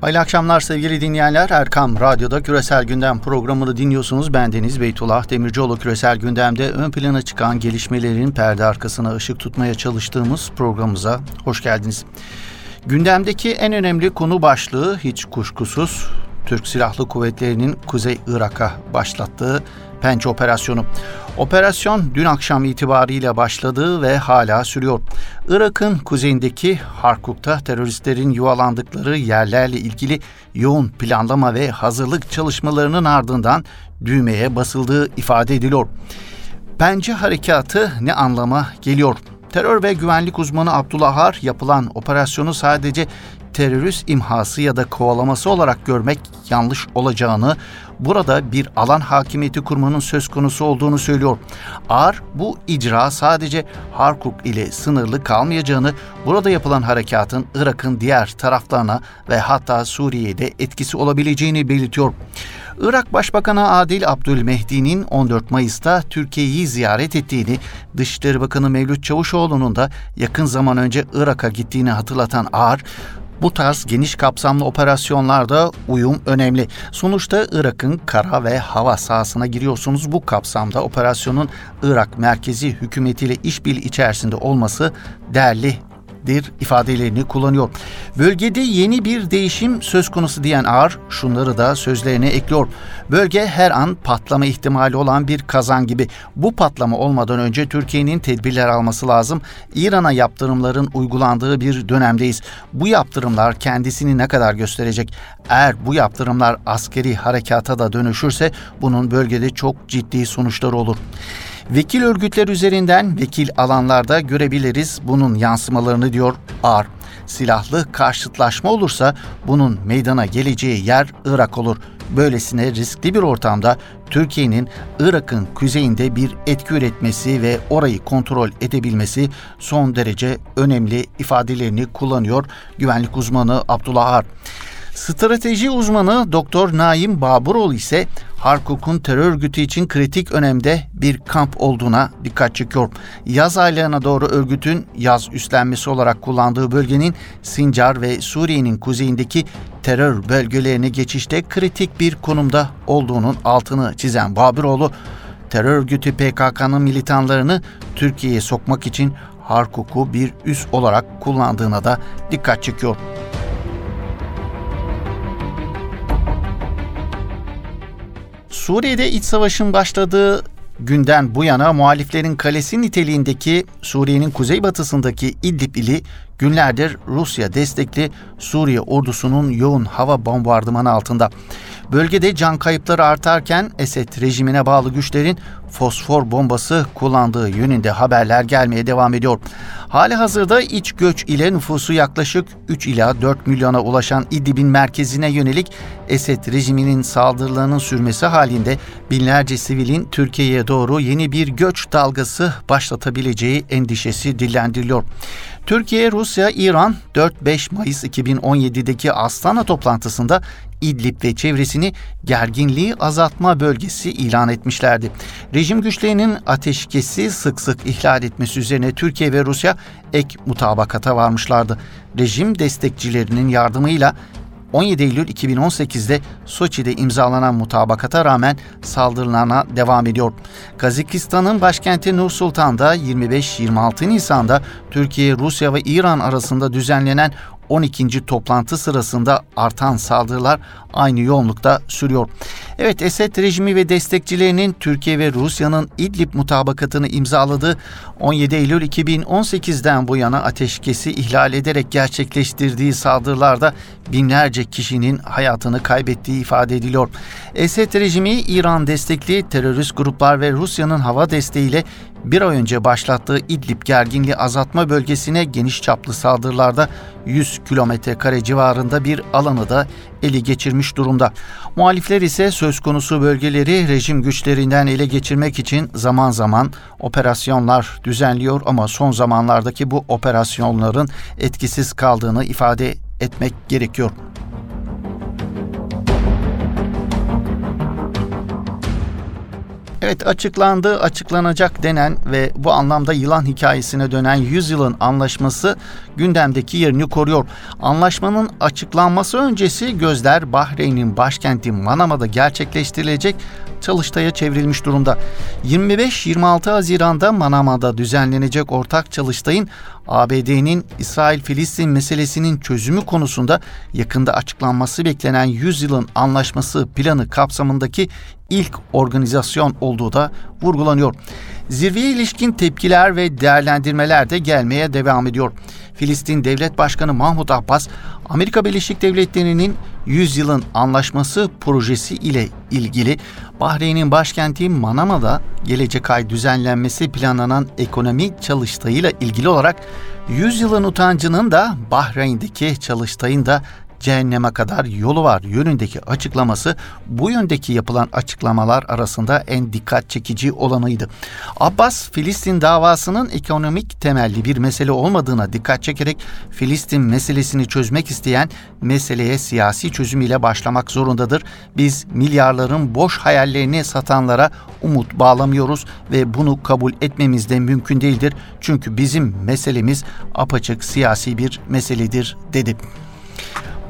Hayırlı akşamlar sevgili dinleyenler. Erkam Radyo'da Küresel Gündem programını dinliyorsunuz. Ben Deniz Beytullah Demircioğlu Küresel Gündem'de ön plana çıkan gelişmelerin perde arkasına ışık tutmaya çalıştığımız programımıza hoş geldiniz. Gündemdeki en önemli konu başlığı hiç kuşkusuz Türk Silahlı Kuvvetleri'nin Kuzey Irak'a başlattığı Pençe Operasyonu. Operasyon dün akşam itibariyle başladı ve hala sürüyor. Irak'ın kuzeyindeki Harkuk'ta teröristlerin yuvalandıkları yerlerle ilgili yoğun planlama ve hazırlık çalışmalarının ardından düğmeye basıldığı ifade ediliyor. Bence harekatı ne anlama geliyor? Terör ve güvenlik uzmanı Abdullah Har yapılan operasyonu sadece terörist imhası ya da kovalaması olarak görmek yanlış olacağını, burada bir alan hakimiyeti kurmanın söz konusu olduğunu söylüyor. Ağar bu icra sadece Harkuk ile sınırlı kalmayacağını, burada yapılan harekatın Irak'ın diğer taraflarına ve hatta Suriye'de etkisi olabileceğini belirtiyor. Irak Başbakanı Adil Abdülmehdi'nin 14 Mayıs'ta Türkiye'yi ziyaret ettiğini, Dışişleri Bakanı Mevlüt Çavuşoğlu'nun da yakın zaman önce Irak'a gittiğini hatırlatan Ağar, bu tarz geniş kapsamlı operasyonlarda uyum önemli. Sonuçta Irak'ın kara ve hava sahasına giriyorsunuz. Bu kapsamda operasyonun Irak merkezi hükümetiyle işbirliği içerisinde olması değerli dir ifadelerini kullanıyor. Bölgede yeni bir değişim söz konusu diyen Ağar şunları da sözlerine ekliyor. Bölge her an patlama ihtimali olan bir kazan gibi. Bu patlama olmadan önce Türkiye'nin tedbirler alması lazım. İran'a yaptırımların uygulandığı bir dönemdeyiz. Bu yaptırımlar kendisini ne kadar gösterecek? Eğer bu yaptırımlar askeri harekata da dönüşürse bunun bölgede çok ciddi sonuçları olur. Vekil örgütler üzerinden vekil alanlarda görebiliriz bunun yansımalarını diyor Ar. Silahlı karşıtlaşma olursa bunun meydana geleceği yer Irak olur. Böylesine riskli bir ortamda Türkiye'nin Irak'ın kuzeyinde bir etki üretmesi ve orayı kontrol edebilmesi son derece önemli ifadelerini kullanıyor güvenlik uzmanı Abdullah Ar. Strateji uzmanı Doktor Naim Baburoğlu ise Harkuk'un terör örgütü için kritik önemde bir kamp olduğuna dikkat çekiyor. Yaz aylarına doğru örgütün yaz üstlenmesi olarak kullandığı bölgenin Sincar ve Suriye'nin kuzeyindeki terör bölgelerine geçişte kritik bir konumda olduğunun altını çizen Baburoğlu, terör örgütü PKK'nın militanlarını Türkiye'ye sokmak için Harkuk'u bir üs olarak kullandığına da dikkat çekiyor. Suriye'de iç savaşın başladığı günden bu yana muhaliflerin kalesi niteliğindeki Suriye'nin kuzeybatısındaki İdlib ili günlerdir Rusya destekli Suriye ordusunun yoğun hava bombardımanı altında. Bölgede can kayıpları artarken Esed rejimine bağlı güçlerin fosfor bombası kullandığı yönünde haberler gelmeye devam ediyor. Hali hazırda iç göç ile nüfusu yaklaşık 3 ila 4 milyona ulaşan İdlib'in merkezine yönelik Esed rejiminin saldırılarının sürmesi halinde binlerce sivilin Türkiye'ye doğru yeni bir göç dalgası başlatabileceği endişesi dillendiriliyor. Türkiye, Rusya, İran 4-5 Mayıs 2017'deki Astana toplantısında İdlib ve çevresini gerginliği azaltma bölgesi ilan etmişlerdi. Rejim güçlerinin ateşkesi sık sık ihlal etmesi üzerine Türkiye ve Rusya ek mutabakata varmışlardı. Rejim destekçilerinin yardımıyla 17 Eylül 2018'de Soçi'de imzalanan mutabakata rağmen saldırılarına devam ediyor. Kazakistan'ın başkenti Nur Sultan'da 25-26 Nisan'da Türkiye, Rusya ve İran arasında düzenlenen 12. toplantı sırasında artan saldırılar aynı yoğunlukta sürüyor. Evet Esed rejimi ve destekçilerinin Türkiye ve Rusya'nın İdlib mutabakatını imzaladığı 17 Eylül 2018'den bu yana ateşkesi ihlal ederek gerçekleştirdiği saldırılarda binlerce kişinin hayatını kaybettiği ifade ediliyor. Esed rejimi İran destekli terörist gruplar ve Rusya'nın hava desteğiyle bir ay önce başlattığı İdlib gerginliği azaltma bölgesine geniş çaplı saldırılarda 100 kilometre kare civarında bir alanı da eli geçirmiş durumda. Muhalifler ise söz konusu bölgeleri rejim güçlerinden ele geçirmek için zaman zaman operasyonlar düzenliyor ama son zamanlardaki bu operasyonların etkisiz kaldığını ifade etmek gerekiyor. Evet açıklandı, açıklanacak denen ve bu anlamda yılan hikayesine dönen 100 yılın anlaşması gündemdeki yerini koruyor. Anlaşmanın açıklanması öncesi gözler Bahreyn'in başkenti Manama'da gerçekleştirilecek çalıştaya çevrilmiş durumda. 25-26 Haziran'da Manama'da düzenlenecek ortak çalıştayın ABD'nin İsrail-Filistin meselesinin çözümü konusunda yakında açıklanması beklenen 100 yılın anlaşması planı kapsamındaki ilk organizasyon olduğu da vurgulanıyor. Zirveye ilişkin tepkiler ve değerlendirmeler de gelmeye devam ediyor. Filistin Devlet Başkanı Mahmut Abbas, Amerika Birleşik Devletleri'nin 100 yılın anlaşması projesi ile ilgili Bahreyn'in başkenti Manama'da gelecek ay düzenlenmesi planlanan ekonomi çalıştayıyla ilgili olarak 100 yılın utancının da Bahreyn'deki çalıştayın da cehenneme kadar yolu var yönündeki açıklaması bu yöndeki yapılan açıklamalar arasında en dikkat çekici olanıydı. Abbas, Filistin davasının ekonomik temelli bir mesele olmadığına dikkat çekerek Filistin meselesini çözmek isteyen meseleye siyasi çözüm ile başlamak zorundadır. Biz milyarların boş hayallerini satanlara umut bağlamıyoruz ve bunu kabul etmemiz de mümkün değildir. Çünkü bizim meselemiz apaçık siyasi bir meseledir dedi.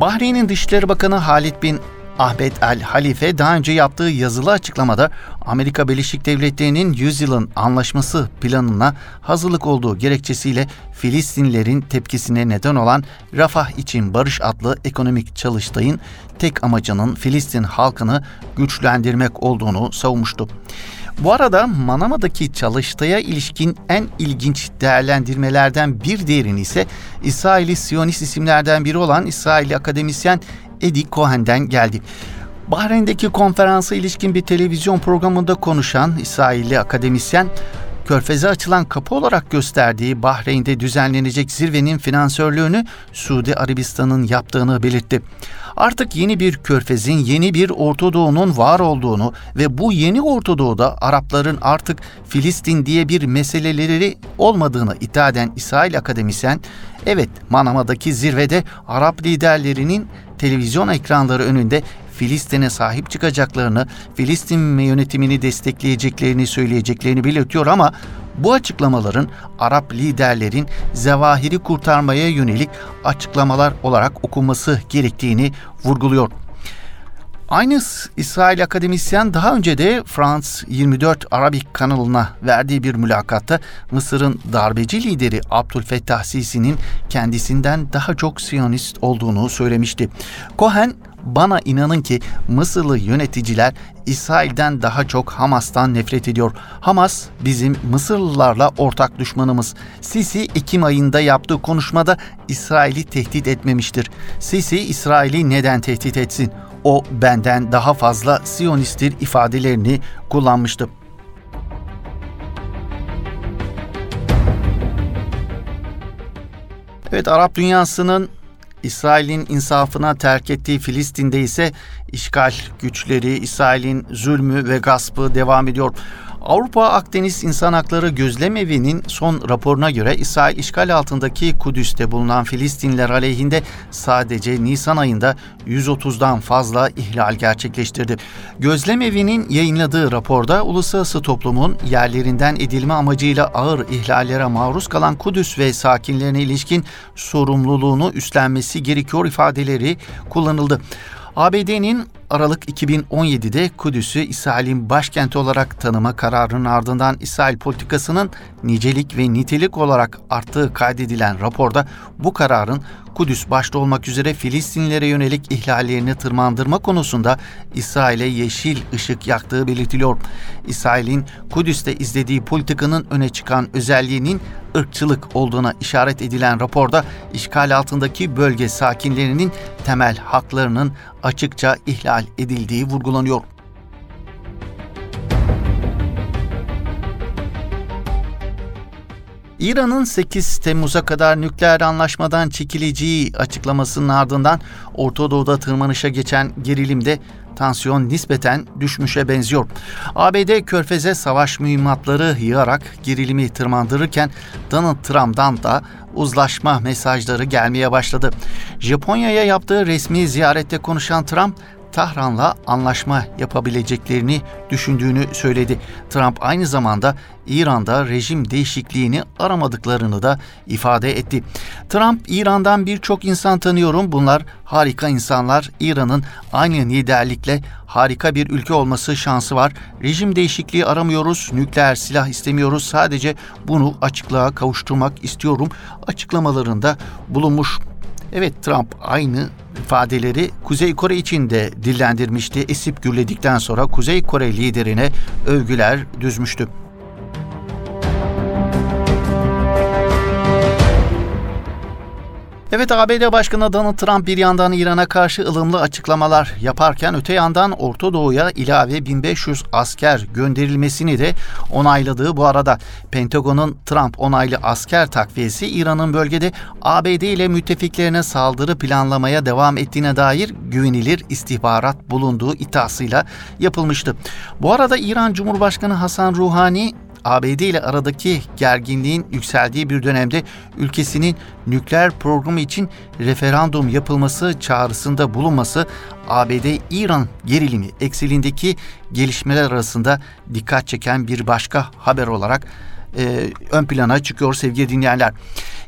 Bahreyn'in Dışişleri Bakanı Halit bin Ahmet El Halife daha önce yaptığı yazılı açıklamada Amerika Birleşik Devletleri'nin 100 yılın anlaşması planına hazırlık olduğu gerekçesiyle Filistinlilerin tepkisine neden olan Rafah için Barış adlı ekonomik çalıştayın tek amacının Filistin halkını güçlendirmek olduğunu savunmuştu. Bu arada Manama'daki çalıştaya ilişkin en ilginç değerlendirmelerden bir diğerini ise İsraili Siyonist isimlerden biri olan İsraili akademisyen Eddie Cohen'den geldi. Bahreyn'deki konferansa ilişkin bir televizyon programında konuşan İsrailli akademisyen, Körfez'e açılan kapı olarak gösterdiği Bahreyn'de düzenlenecek zirvenin finansörlüğünü Suudi Arabistan'ın yaptığını belirtti. Artık yeni bir körfezin, yeni bir Ortadoğu'nun var olduğunu ve bu yeni Ortadoğu'da Arapların artık Filistin diye bir meseleleri olmadığını iddia eden İsrail akademisyen, evet Manama'daki zirvede Arap liderlerinin televizyon ekranları önünde Filistin'e sahip çıkacaklarını, Filistin yönetimini destekleyeceklerini söyleyeceklerini belirtiyor ama bu açıklamaların Arap liderlerin zevahiri kurtarmaya yönelik açıklamalar olarak okunması gerektiğini vurguluyor. Aynı İsrail akademisyen daha önce de France 24 Arabik kanalına verdiği bir mülakatta Mısır'ın darbeci lideri Abdülfettah Sisi'nin kendisinden daha çok Siyonist olduğunu söylemişti. Cohen bana inanın ki Mısırlı yöneticiler İsrail'den daha çok Hamas'tan nefret ediyor. Hamas bizim Mısırlılarla ortak düşmanımız. Sisi Ekim ayında yaptığı konuşmada İsrail'i tehdit etmemiştir. Sisi İsrail'i neden tehdit etsin? O benden daha fazla Siyonisttir ifadelerini kullanmıştı. Evet Arap dünyasının İsrail'in insafına terk ettiği Filistin'de ise işgal güçleri, İsrail'in zulmü ve gaspı devam ediyor. Avrupa Akdeniz İnsan Hakları Gözlem Evi'nin son raporuna göre İsrail işgal altındaki Kudüs'te bulunan Filistinler aleyhinde sadece Nisan ayında 130'dan fazla ihlal gerçekleştirdi. Gözlem Evi'nin yayınladığı raporda uluslararası toplumun yerlerinden edilme amacıyla ağır ihlallere maruz kalan Kudüs ve sakinlerine ilişkin sorumluluğunu üstlenmesi gerekiyor ifadeleri kullanıldı. ABD'nin Aralık 2017'de Kudüs'ü İsrail'in başkenti olarak tanıma kararının ardından İsrail politikasının nicelik ve nitelik olarak arttığı kaydedilen raporda bu kararın Kudüs başta olmak üzere Filistinlilere yönelik ihlallerini tırmandırma konusunda İsrail'e yeşil ışık yaktığı belirtiliyor. İsrail'in Kudüs'te izlediği politikanın öne çıkan özelliğinin ırkçılık olduğuna işaret edilen raporda işgal altındaki bölge sakinlerinin temel haklarının açıkça ihlal edildiği vurgulanıyor. İran'ın 8 Temmuz'a kadar nükleer anlaşmadan çekileceği açıklamasının ardından Orta Doğu'da tırmanışa geçen gerilimde tansiyon nispeten düşmüşe benziyor. ABD körfeze savaş mühimmatları yığarak gerilimi tırmandırırken Donald Trump'dan da uzlaşma mesajları gelmeye başladı. Japonya'ya yaptığı resmi ziyarette konuşan Trump, Tahran'la anlaşma yapabileceklerini düşündüğünü söyledi. Trump aynı zamanda İran'da rejim değişikliğini aramadıklarını da ifade etti. Trump, İran'dan birçok insan tanıyorum. Bunlar harika insanlar. İran'ın aynı liderlikle harika bir ülke olması şansı var. Rejim değişikliği aramıyoruz, nükleer silah istemiyoruz. Sadece bunu açıklığa kavuşturmak istiyorum açıklamalarında bulunmuş. Evet Trump aynı ifadeleri Kuzey Kore için de dillendirmişti. Esip gürledikten sonra Kuzey Kore liderine övgüler düzmüştü. Evet ABD Başkanı Donald Trump bir yandan İran'a karşı ılımlı açıklamalar yaparken öte yandan Orta Doğu'ya ilave 1500 asker gönderilmesini de onayladığı bu arada Pentagon'un Trump onaylı asker takviyesi İran'ın bölgede ABD ile müttefiklerine saldırı planlamaya devam ettiğine dair güvenilir istihbarat bulunduğu iddiasıyla yapılmıştı. Bu arada İran Cumhurbaşkanı Hasan Ruhani ABD ile aradaki gerginliğin yükseldiği bir dönemde ülkesinin nükleer programı için referandum yapılması çağrısında bulunması ABD-İran gerilimi eksilindeki gelişmeler arasında dikkat çeken bir başka haber olarak e, ön plana çıkıyor sevgili dinleyenler.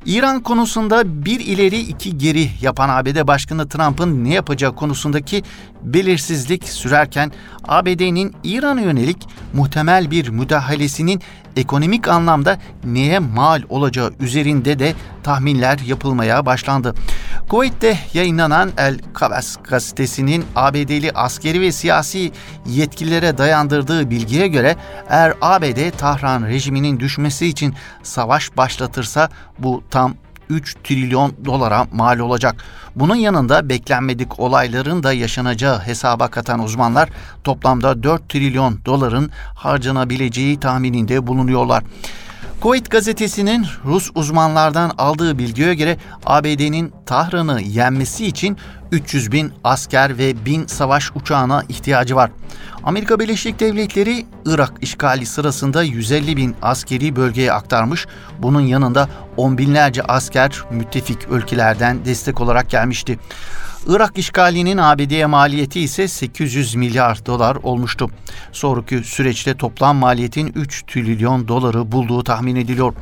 İran konusunda bir ileri iki geri yapan ABD Başkanı Trump'ın ne yapacağı konusundaki belirsizlik sürerken ABD'nin İran'a yönelik muhtemel bir müdahalesinin ekonomik anlamda neye mal olacağı üzerinde de tahminler yapılmaya başlandı. Kuveyt'te yayınlanan El Kabas gazetesinin ABD'li askeri ve siyasi yetkililere dayandırdığı bilgiye göre eğer ABD Tahran rejiminin düşmesi için savaş başlatırsa bu tam 3 trilyon dolara mal olacak. Bunun yanında beklenmedik olayların da yaşanacağı hesaba katan uzmanlar toplamda 4 trilyon doların harcanabileceği tahmininde bulunuyorlar. Kuveyt gazetesinin Rus uzmanlardan aldığı bilgiye göre ABD'nin Tahran'ı yenmesi için 300 bin asker ve bin savaş uçağına ihtiyacı var. Amerika Birleşik Devletleri Irak işgali sırasında 150 bin askeri bölgeye aktarmış. Bunun yanında on binlerce asker müttefik ülkelerden destek olarak gelmişti. Irak işgalinin ABD'ye maliyeti ise 800 milyar dolar olmuştu. Sonraki süreçte toplam maliyetin 3 trilyon doları bulduğu tahmin ediliyor.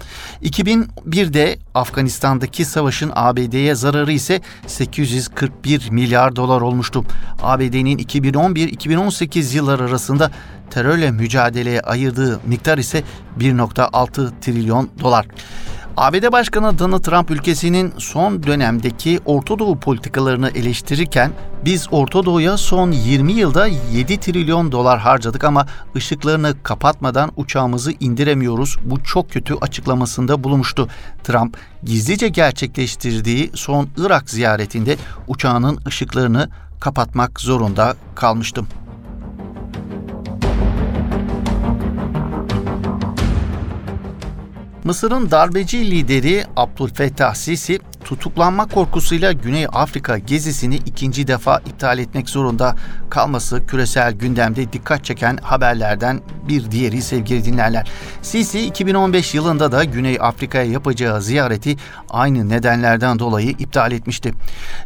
2001'de Afganistan'daki savaşın ABD'ye zararı ise 841 milyar dolar olmuştu. ABD'nin 2011-2018 yılları arasında terörle mücadeleye ayırdığı miktar ise 1.6 trilyon dolar. ABD Başkanı Donald Trump ülkesinin son dönemdeki Orta Doğu politikalarını eleştirirken biz Orta Doğu'ya son 20 yılda 7 trilyon dolar harcadık ama ışıklarını kapatmadan uçağımızı indiremiyoruz. Bu çok kötü açıklamasında bulunmuştu. Trump gizlice gerçekleştirdiği son Irak ziyaretinde uçağının ışıklarını kapatmak zorunda kalmıştım. Mısır'ın darbeci lideri Abdülfettah Sisi tutuklanma korkusuyla Güney Afrika gezisini ikinci defa iptal etmek zorunda kalması küresel gündemde dikkat çeken haberlerden bir diğeri sevgili dinlerler. Sisi 2015 yılında da Güney Afrika'ya yapacağı ziyareti aynı nedenlerden dolayı iptal etmişti.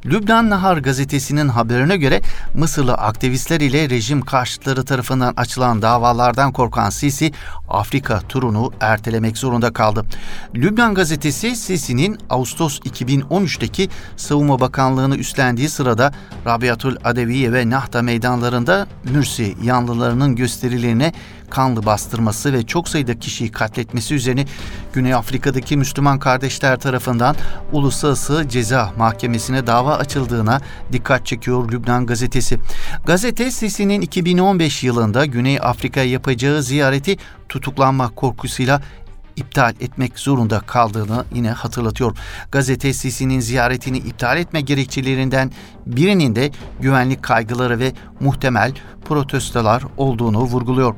Lübnan Nahar gazetesinin haberine göre Mısırlı aktivistler ile rejim karşıtları tarafından açılan davalardan korkan Sisi Afrika turunu ertelemek zorunda kaldı. Lübnan gazetesi Sisi'nin Ağustos 2013'teki Savunma Bakanlığı'nı üstlendiği sırada Rabiatul Adeviye ve Nahta meydanlarında Mürsi yanlılarının gösterilerine kanlı bastırması ve çok sayıda kişiyi katletmesi üzerine Güney Afrika'daki Müslüman kardeşler tarafından Uluslararası Ceza Mahkemesi'ne dava açıldığına dikkat çekiyor Lübnan gazetesi. Gazete Sisi'nin 2015 yılında Güney Afrika'ya yapacağı ziyareti tutuklanma korkusuyla iptal etmek zorunda kaldığını yine hatırlatıyor. Gazete Sisi'nin ziyaretini iptal etme gerekçelerinden birinin de güvenlik kaygıları ve muhtemel protestolar olduğunu vurguluyor.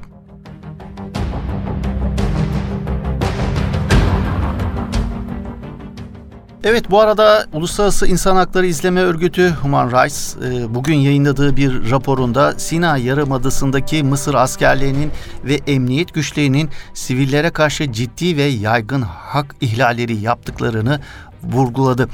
Evet bu arada Uluslararası İnsan Hakları İzleme Örgütü Human Rights e, bugün yayınladığı bir raporunda Sina Yarımadası'ndaki Mısır askerlerinin ve emniyet güçlerinin sivillere karşı ciddi ve yaygın hak ihlalleri yaptıklarını vurguladı.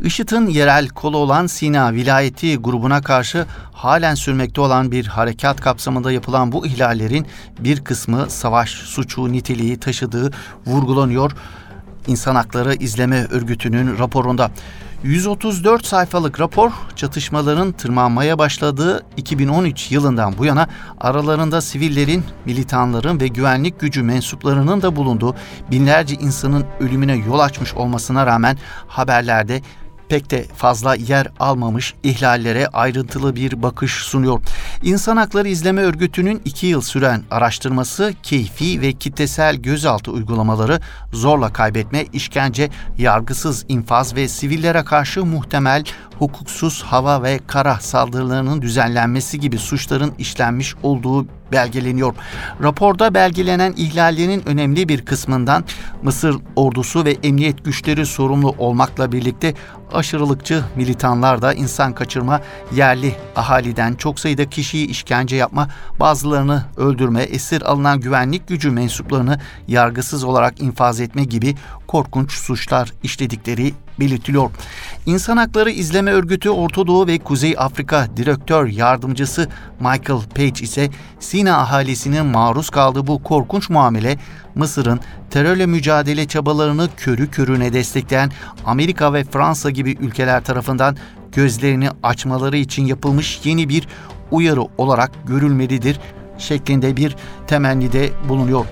IŞİD'in yerel kolu olan Sina vilayeti grubuna karşı halen sürmekte olan bir harekat kapsamında yapılan bu ihlallerin bir kısmı savaş suçu niteliği taşıdığı vurgulanıyor. İnsan Hakları İzleme Örgütü'nün raporunda. 134 sayfalık rapor çatışmaların tırmanmaya başladığı 2013 yılından bu yana aralarında sivillerin, militanların ve güvenlik gücü mensuplarının da bulunduğu binlerce insanın ölümüne yol açmış olmasına rağmen haberlerde pek de fazla yer almamış ihlallere ayrıntılı bir bakış sunuyor. İnsan Hakları İzleme Örgütü'nün iki yıl süren araştırması keyfi ve kitlesel gözaltı uygulamaları, zorla kaybetme, işkence, yargısız infaz ve sivillere karşı muhtemel hukuksuz hava ve kara saldırılarının düzenlenmesi gibi suçların işlenmiş olduğu belgeleniyor. Raporda belgelenen ihlallerin önemli bir kısmından Mısır ordusu ve emniyet güçleri sorumlu olmakla birlikte aşırılıkçı militanlar da insan kaçırma, yerli ahaliden çok sayıda kişiyi işkence yapma, bazılarını öldürme, esir alınan güvenlik gücü mensuplarını yargısız olarak infaz etme gibi korkunç suçlar işledikleri belirtiliyor. İnsan Hakları İzleme Örgütü Orta Doğu ve Kuzey Afrika Direktör Yardımcısı Michael Page ise Sina ahalisinin maruz kaldığı bu korkunç muamele Mısır'ın terörle mücadele çabalarını körü körüne destekleyen Amerika ve Fransa gibi ülkeler tarafından gözlerini açmaları için yapılmış yeni bir uyarı olarak görülmelidir şeklinde bir temennide bulunuyor.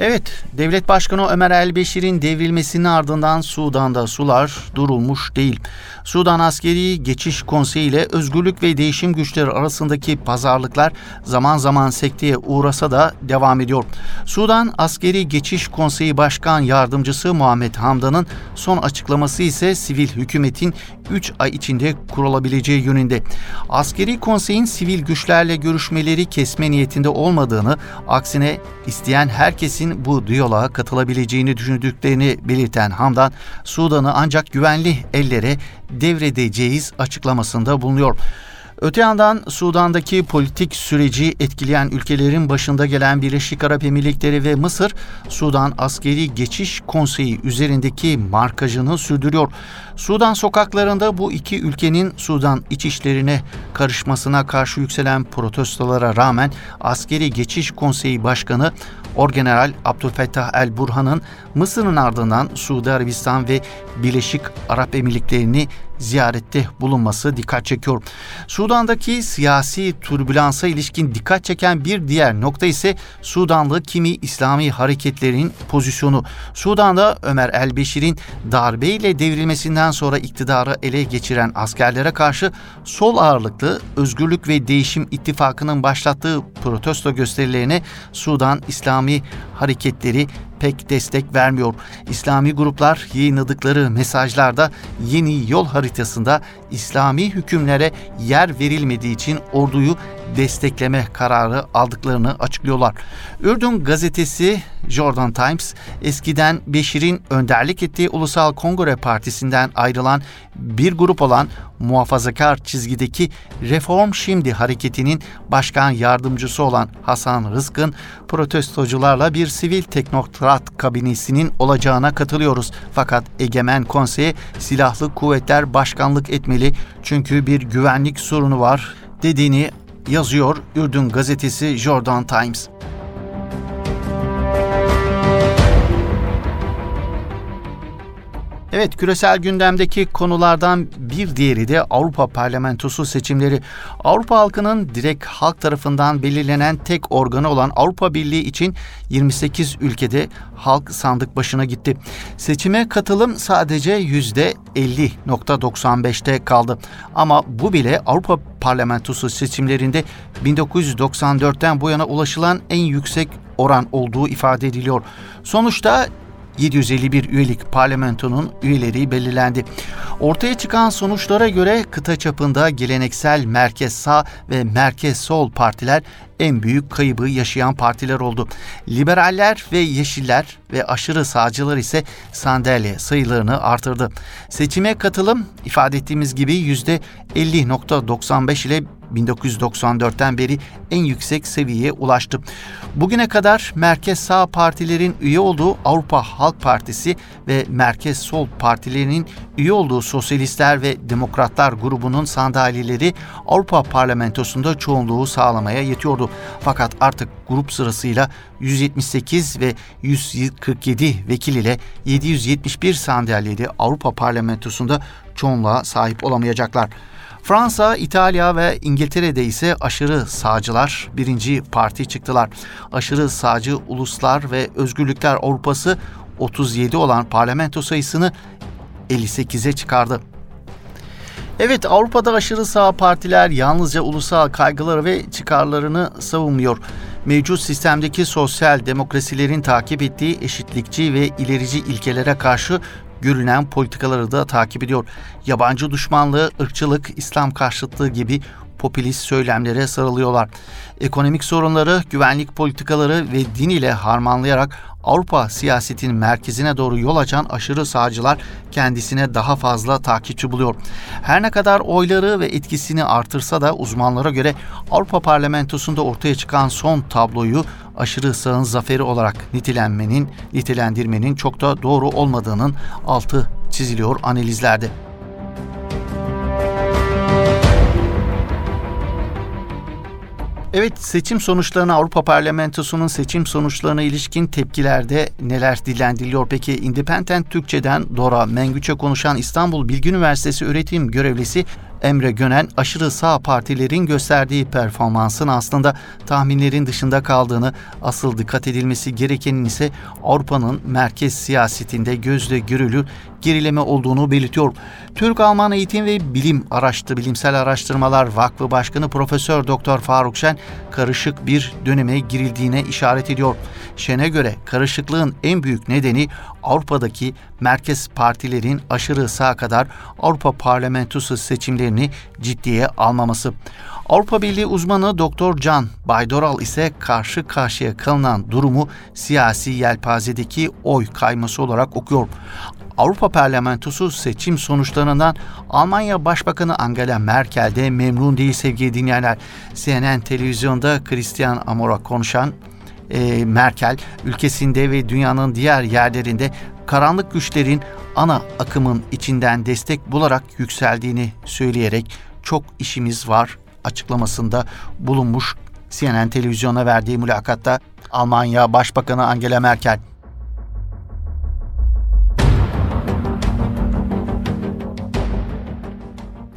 Evet, Devlet Başkanı Ömer Elbeşir'in devrilmesinin ardından Sudan'da sular durulmuş değil. Sudan Askeri Geçiş Konseyi ile özgürlük ve değişim güçleri arasındaki pazarlıklar zaman zaman sekteye uğrasa da devam ediyor. Sudan Askeri Geçiş Konseyi Başkan Yardımcısı Muhammed Hamdan'ın son açıklaması ise sivil hükümetin 3 ay içinde kurulabileceği yönünde. Askeri konseyin sivil güçlerle görüşmeleri kesme niyetinde olmadığını, aksine isteyen herkesin bu diyaloğa katılabileceğini düşündüklerini belirten Hamdan, Sudan'ı ancak güvenli ellere devredeceğiz açıklamasında bulunuyor. Öte yandan Sudan'daki politik süreci etkileyen ülkelerin başında gelen Birleşik Arap Emirlikleri ve Mısır, Sudan Askeri Geçiş Konseyi üzerindeki markajını sürdürüyor. Sudan sokaklarında bu iki ülkenin Sudan iç işlerine karışmasına karşı yükselen protestolara rağmen Askeri Geçiş Konseyi Başkanı Orgeneral Abdülfettah El Burhan'ın Mısır'ın ardından Suudi Arabistan ve Birleşik Arap Emirlikleri'ni ziyarette bulunması dikkat çekiyor. Sudan'daki siyasi türbülansa ilişkin dikkat çeken bir diğer nokta ise Sudanlı kimi İslami hareketlerin pozisyonu. Sudan'da Ömer el-Beşir'in darbeyle devrilmesinden sonra iktidarı ele geçiren askerlere karşı sol ağırlıklı Özgürlük ve Değişim İttifakı'nın başlattığı protesto gösterilerine Sudan İslami hareketleri pek destek vermiyor. İslami gruplar yayınladıkları mesajlarda yeni yol haritasında İslami hükümlere yer verilmediği için orduyu destekleme kararı aldıklarını açıklıyorlar. Ürdün gazetesi Jordan Times eskiden Beşir'in önderlik ettiği Ulusal Kongre Partisi'nden ayrılan bir grup olan muhafazakar çizgideki Reform Şimdi hareketinin başkan yardımcısı olan Hasan Rızkın protestocularla bir sivil teknokrat kabinesinin olacağına katılıyoruz. Fakat Egemen Konsey silahlı kuvvetler başkanlık etmeli çünkü bir güvenlik sorunu var dediğini yazıyor Ürdün gazetesi Jordan Times. Evet küresel gündemdeki konulardan bir diğeri de Avrupa Parlamentosu seçimleri. Avrupa halkının direkt halk tarafından belirlenen tek organı olan Avrupa Birliği için 28 ülkede halk sandık başına gitti. Seçime katılım sadece %50.95'te kaldı. Ama bu bile Avrupa Parlamentosu seçimlerinde 1994'ten bu yana ulaşılan en yüksek oran olduğu ifade ediliyor. Sonuçta 751 üyelik parlamentonun üyeleri belirlendi. Ortaya çıkan sonuçlara göre kıta çapında geleneksel merkez sağ ve merkez sol partiler en büyük kaybı yaşayan partiler oldu. Liberaller ve Yeşiller ve aşırı sağcılar ise sandalye sayılarını artırdı. Seçime katılım ifade ettiğimiz gibi %50.95 ile 1994'ten beri en yüksek seviyeye ulaştı. Bugüne kadar merkez sağ partilerin üye olduğu Avrupa Halk Partisi ve merkez sol partilerinin üye olduğu Sosyalistler ve Demokratlar grubunun sandalyeleri Avrupa Parlamentosu'nda çoğunluğu sağlamaya yetiyordu. Fakat artık grup sırasıyla 178 ve 147 vekil ile 771 sandalyeli Avrupa Parlamentosu'nda çoğunluğa sahip olamayacaklar. Fransa, İtalya ve İngiltere'de ise aşırı sağcılar birinci parti çıktılar. Aşırı sağcı uluslar ve özgürlükler Avrupası 37 olan parlamento sayısını 58'e çıkardı. Evet Avrupa'da aşırı sağ partiler yalnızca ulusal kaygıları ve çıkarlarını savunmuyor. Mevcut sistemdeki sosyal demokrasilerin takip ettiği eşitlikçi ve ilerici ilkelere karşı görünen politikaları da takip ediyor. Yabancı düşmanlığı, ırkçılık, İslam karşıtlığı gibi popülist söylemlere sarılıyorlar. Ekonomik sorunları, güvenlik politikaları ve din ile harmanlayarak Avrupa siyasetinin merkezine doğru yol açan aşırı sağcılar kendisine daha fazla takipçi buluyor. Her ne kadar oyları ve etkisini artırsa da uzmanlara göre Avrupa Parlamentosu'nda ortaya çıkan son tabloyu aşırı sağın zaferi olarak nitelenmenin, nitelendirmenin çok da doğru olmadığının altı çiziliyor analizlerde. Evet seçim sonuçlarına Avrupa Parlamentosu'nun seçim sonuçlarına ilişkin tepkilerde neler dillendiriliyor? Peki Independent Türkçe'den Dora Mengüç'e konuşan İstanbul Bilgi Üniversitesi öğretim görevlisi Emre Gönen aşırı sağ partilerin gösterdiği performansın aslında tahminlerin dışında kaldığını, asıl dikkat edilmesi gerekenin ise Avrupa'nın merkez siyasetinde gözle görülür gerileme olduğunu belirtiyor. Türk-Alman Eğitim ve Bilim Araştı Bilimsel Araştırmalar Vakfı Başkanı Profesör Doktor Faruk Şen karışık bir döneme girildiğine işaret ediyor. Şen'e göre karışıklığın en büyük nedeni Avrupa'daki merkez partilerin aşırı sağ kadar Avrupa Parlamentosu seçimlerini ciddiye almaması. Avrupa Birliği uzmanı Doktor Can Baydoral ise karşı karşıya kalınan durumu siyasi yelpazedeki oy kayması olarak okuyor. Avrupa Parlamentosu seçim sonuçlarından Almanya Başbakanı Angela Merkel de memnun değil sevgili dinleyenler. CNN televizyonda Christian Amor'a konuşan e, Merkel ülkesinde ve dünyanın diğer yerlerinde karanlık güçlerin ana akımın içinden destek bularak yükseldiğini söyleyerek çok işimiz var açıklamasında bulunmuş CNN televizyona verdiği mülakatta Almanya Başbakanı Angela Merkel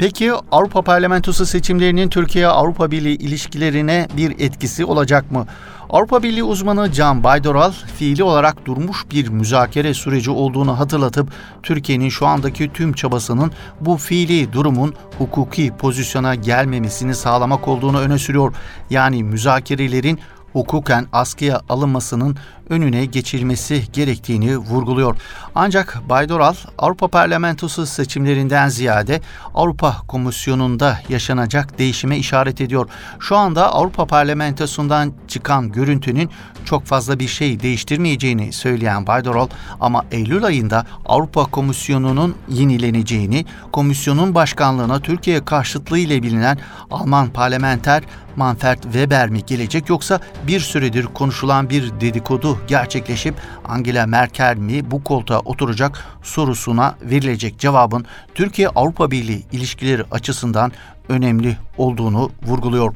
Peki Avrupa Parlamentosu seçimlerinin Türkiye Avrupa Birliği ilişkilerine bir etkisi olacak mı? Avrupa Birliği uzmanı Can Baydoral fiili olarak durmuş bir müzakere süreci olduğunu hatırlatıp Türkiye'nin şu andaki tüm çabasının bu fiili durumun hukuki pozisyona gelmemesini sağlamak olduğunu öne sürüyor. Yani müzakerelerin hukuken askıya alınmasının önüne geçilmesi gerektiğini vurguluyor. Ancak Baydoral Avrupa Parlamentosu seçimlerinden ziyade Avrupa Komisyonu'nda yaşanacak değişime işaret ediyor. Şu anda Avrupa Parlamentosu'ndan çıkan görüntünün çok fazla bir şey değiştirmeyeceğini söyleyen Baydoral ama Eylül ayında Avrupa Komisyonu'nun yenileneceğini, komisyonun başkanlığına Türkiye karşıtlığı ile bilinen Alman parlamenter Manfred Weber mi gelecek yoksa bir süredir konuşulan bir dedikodu gerçekleşip Angela Merkel mi bu koltuğa oturacak sorusuna verilecek cevabın Türkiye Avrupa Birliği ilişkileri açısından önemli olduğunu vurguluyor.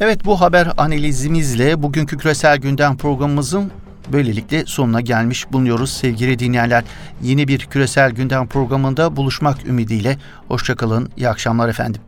Evet bu haber analizimizle bugünkü küresel gündem programımızın böylelikle sonuna gelmiş bulunuyoruz sevgili dinleyenler. Yeni bir küresel gündem programında buluşmak ümidiyle. Hoşçakalın, iyi akşamlar efendim.